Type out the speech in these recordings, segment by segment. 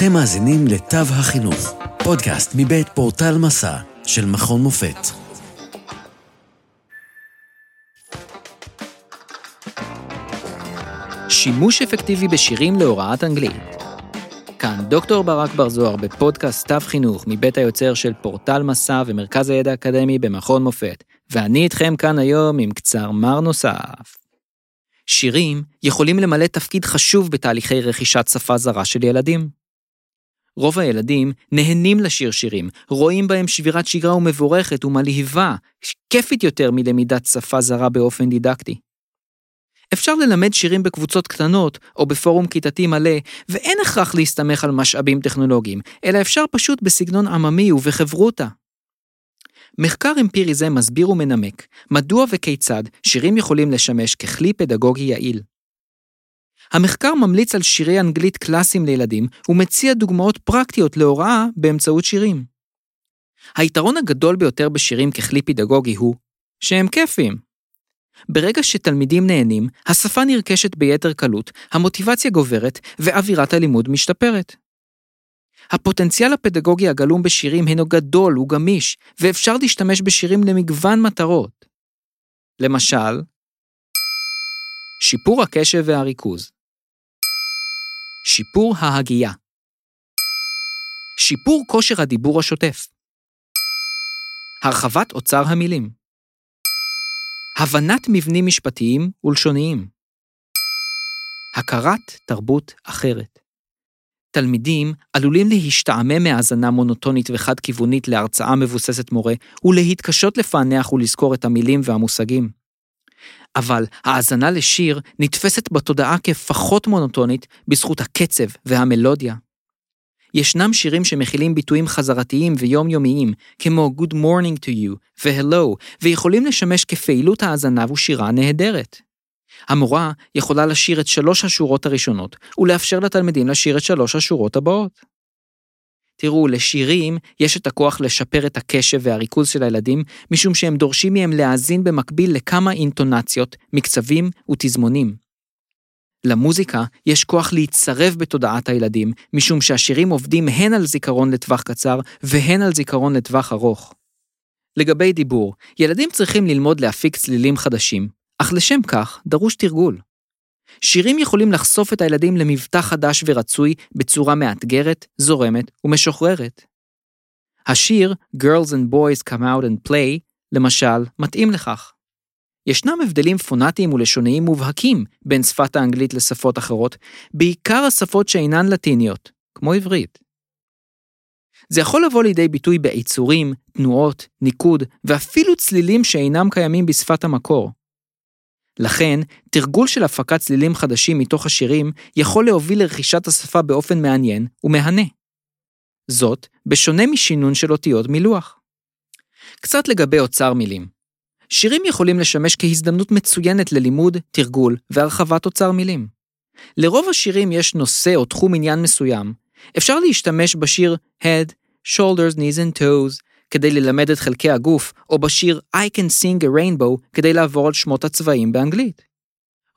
אתם מאזינים לתו החינוך, פודקאסט מבית פורטל מסע של מכון מופת. שימוש אפקטיבי בשירים להוראת אנגלית. כאן דוקטור ברק בר זוהר בפודקאסט תו חינוך מבית היוצר של פורטל מסע ומרכז הידע האקדמי במכון מופת, ואני איתכם כאן היום עם קצר מר נוסף. שירים יכולים למלא תפקיד חשוב בתהליכי רכישת שפה זרה של ילדים. רוב הילדים נהנים לשיר שירים, רואים בהם שבירת שגרה ומבורכת ומלהיבה, כיפית יותר מלמידת שפה זרה באופן דידקטי. אפשר ללמד שירים בקבוצות קטנות או בפורום כיתתי מלא, ואין הכרח להסתמך על משאבים טכנולוגיים, אלא אפשר פשוט בסגנון עממי ובחברותה. מחקר אמפירי זה מסביר ומנמק מדוע וכיצד שירים יכולים לשמש ככלי פדגוגי יעיל. המחקר ממליץ על שירי אנגלית קלאסיים לילדים ומציע דוגמאות פרקטיות להוראה באמצעות שירים. היתרון הגדול ביותר בשירים ככלי פדגוגי הוא שהם כיפיים. ברגע שתלמידים נהנים, השפה נרכשת ביתר קלות, המוטיבציה גוברת ואווירת הלימוד משתפרת. הפוטנציאל הפדגוגי הגלום בשירים הינו גדול וגמיש, ואפשר להשתמש בשירים למגוון מטרות. למשל, שיפור הקשב והריכוז, שיפור ההגייה, שיפור כושר הדיבור השוטף, הרחבת אוצר המילים, הבנת מבנים משפטיים ולשוניים, הכרת תרבות אחרת. תלמידים עלולים להשתעמם מהאזנה מונוטונית וחד-כיוונית להרצאה מבוססת מורה, ולהתקשות לפענח ולזכור את המילים והמושגים. אבל האזנה לשיר נתפסת בתודעה כפחות מונוטונית בזכות הקצב והמלודיה. ישנם שירים שמכילים ביטויים חזרתיים ויומיומיים, כמו Good morning to you ו-Hello, ויכולים לשמש כפעילות האזנה ושירה נהדרת. המורה יכולה לשיר את שלוש השורות הראשונות, ולאפשר לתלמידים לשיר את שלוש השורות הבאות. תראו, לשירים יש את הכוח לשפר את הקשב והריכוז של הילדים, משום שהם דורשים מהם להאזין במקביל לכמה אינטונציות, מקצבים ותזמונים. למוזיקה יש כוח להיצרב בתודעת הילדים, משום שהשירים עובדים הן על זיכרון לטווח קצר והן על זיכרון לטווח ארוך. לגבי דיבור, ילדים צריכים ללמוד להפיק צלילים חדשים, אך לשם כך דרוש תרגול. שירים יכולים לחשוף את הילדים למבטא חדש ורצוי בצורה מאתגרת, זורמת ומשוחררת. השיר Girls and Boys Come Out and Play, למשל, מתאים לכך. ישנם הבדלים פונטיים ולשוניים מובהקים בין שפת האנגלית לשפות אחרות, בעיקר השפות שאינן לטיניות, כמו עברית. זה יכול לבוא לידי ביטוי בעיצורים, תנועות, ניקוד, ואפילו צלילים שאינם קיימים בשפת המקור. לכן, תרגול של הפקת צלילים חדשים מתוך השירים יכול להוביל לרכישת השפה באופן מעניין ומהנה. זאת, בשונה משינון של אותיות מלוח. קצת לגבי אוצר מילים. שירים יכולים לשמש כהזדמנות מצוינת ללימוד, תרגול והרחבת אוצר מילים. לרוב השירים יש נושא או תחום עניין מסוים. אפשר להשתמש בשיר Head, Shoulders, Knees and Toes, כדי ללמד את חלקי הגוף, או בשיר I can sing a rainbow כדי לעבור על שמות הצבעים באנגלית.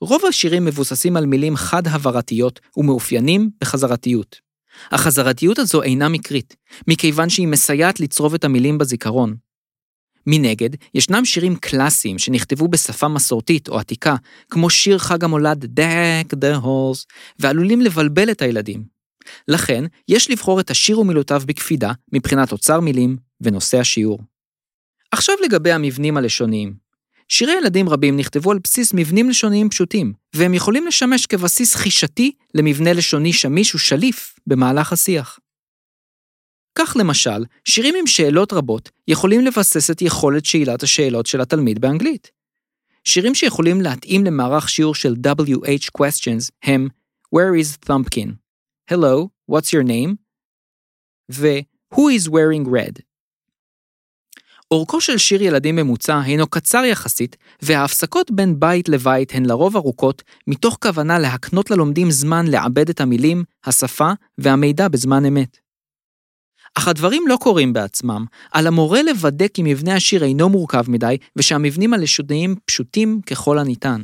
רוב השירים מבוססים על מילים חד-הברתיות ומאופיינים בחזרתיות. החזרתיות הזו אינה מקרית, מכיוון שהיא מסייעת לצרוב את המילים בזיכרון. מנגד, ישנם שירים קלאסיים שנכתבו בשפה מסורתית או עתיקה, כמו שיר חג המולד Deck the Halls, ועלולים לבלבל את הילדים. לכן, יש לבחור את השיר ומילותיו בקפידה, מבחינת אוצר מילים, ונושא השיעור. עכשיו לגבי המבנים הלשוניים. שירי ילדים רבים נכתבו על בסיס מבנים לשוניים פשוטים, והם יכולים לשמש כבסיס חישתי למבנה לשוני שמיש ושליף במהלך השיח. כך למשל, שירים עם שאלות רבות יכולים לבסס את יכולת שאלת השאלות של התלמיד באנגלית. שירים שיכולים להתאים למערך שיעור של WH questions הם Where is Thumpkin? Hello, what's your name? ו-Who is wearing red? אורכו של שיר ילדים ממוצע הינו קצר יחסית, וההפסקות בין בית לבית הן לרוב ארוכות, מתוך כוונה להקנות ללומדים זמן לעבד את המילים, השפה והמידע בזמן אמת. אך הדברים לא קורים בעצמם, על המורה לוודא כי מבנה השיר אינו מורכב מדי, ושהמבנים הלשוניים פשוטים ככל הניתן.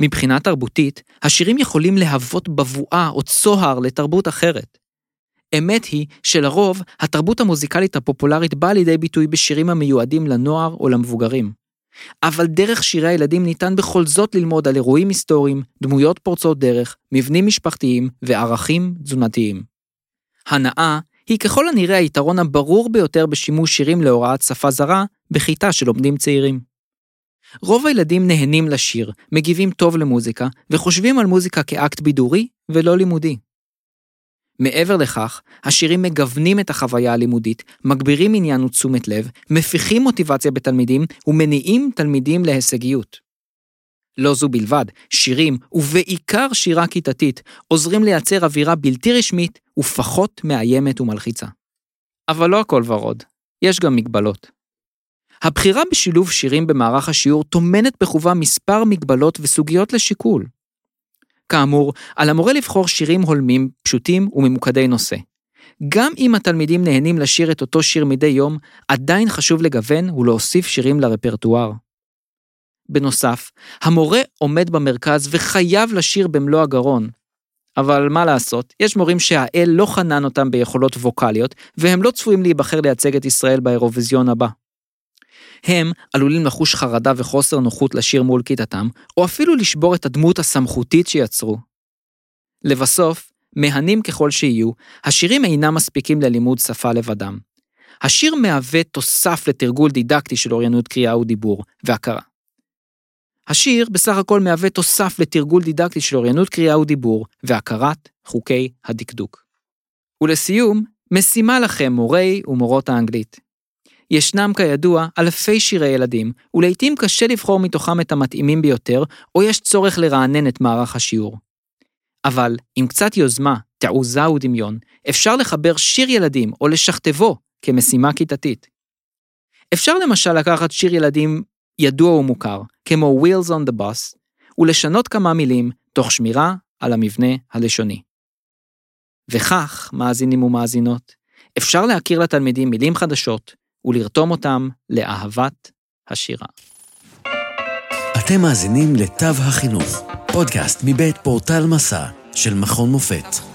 מבחינה תרבותית, השירים יכולים להוות בבואה או צוהר לתרבות אחרת. אמת היא שלרוב התרבות המוזיקלית הפופולרית באה לידי ביטוי בשירים המיועדים לנוער או למבוגרים. אבל דרך שירי הילדים ניתן בכל זאת ללמוד על אירועים היסטוריים, דמויות פורצות דרך, מבנים משפחתיים וערכים תזונתיים. הנאה היא ככל הנראה היתרון הברור ביותר בשימוש שירים להוראת שפה זרה בכיתה שלומדים צעירים. רוב הילדים נהנים לשיר, מגיבים טוב למוזיקה, וחושבים על מוזיקה כאקט בידורי ולא לימודי. מעבר לכך, השירים מגוונים את החוויה הלימודית, מגבירים עניין ותשומת לב, מפיחים מוטיבציה בתלמידים ומניעים תלמידים להישגיות. לא זו בלבד, שירים, ובעיקר שירה כיתתית, עוזרים לייצר אווירה בלתי רשמית ופחות מאיימת ומלחיצה. אבל לא הכל ורוד, יש גם מגבלות. הבחירה בשילוב שירים במערך השיעור טומנת בחובה מספר מגבלות וסוגיות לשיקול. כאמור, על המורה לבחור שירים הולמים, פשוטים וממוקדי נושא. גם אם התלמידים נהנים לשיר את אותו שיר מדי יום, עדיין חשוב לגוון ולהוסיף שירים לרפרטואר. בנוסף, המורה עומד במרכז וחייב לשיר במלוא הגרון. אבל מה לעשות, יש מורים שהאל לא חנן אותם ביכולות ווקאליות, והם לא צפויים להיבחר לייצג את ישראל באירוויזיון הבא. הם עלולים לחוש חרדה וחוסר נוחות לשיר מול כיתתם, או אפילו לשבור את הדמות הסמכותית שיצרו. לבסוף, מהנים ככל שיהיו, השירים אינם מספיקים ללימוד שפה לבדם. השיר מהווה תוסף לתרגול דידקטי של אוריינות קריאה ודיבור והכרה. השיר בסך הכל מהווה תוסף לתרגול דידקטי של אוריינות קריאה ודיבור והכרת חוקי הדקדוק. ולסיום, משימה לכם מורי ומורות האנגלית. ישנם כידוע אלפי שירי ילדים, ולעיתים קשה לבחור מתוכם את המתאימים ביותר, או יש צורך לרענן את מערך השיעור. אבל עם קצת יוזמה, תעוזה ודמיון, אפשר לחבר שיר ילדים או לשכתבו כמשימה כיתתית. אפשר למשל לקחת שיר ילדים ידוע ומוכר, כמו Wheels on the Bus, ולשנות כמה מילים תוך שמירה על המבנה הלשוני. וכך, מאזינים ומאזינות, אפשר להכיר לתלמידים מילים חדשות, ולרתום אותם לאהבת השירה. אתם מאזינים לתו החינוך, פודקאסט מבית פורטל מסע של מכון מופת.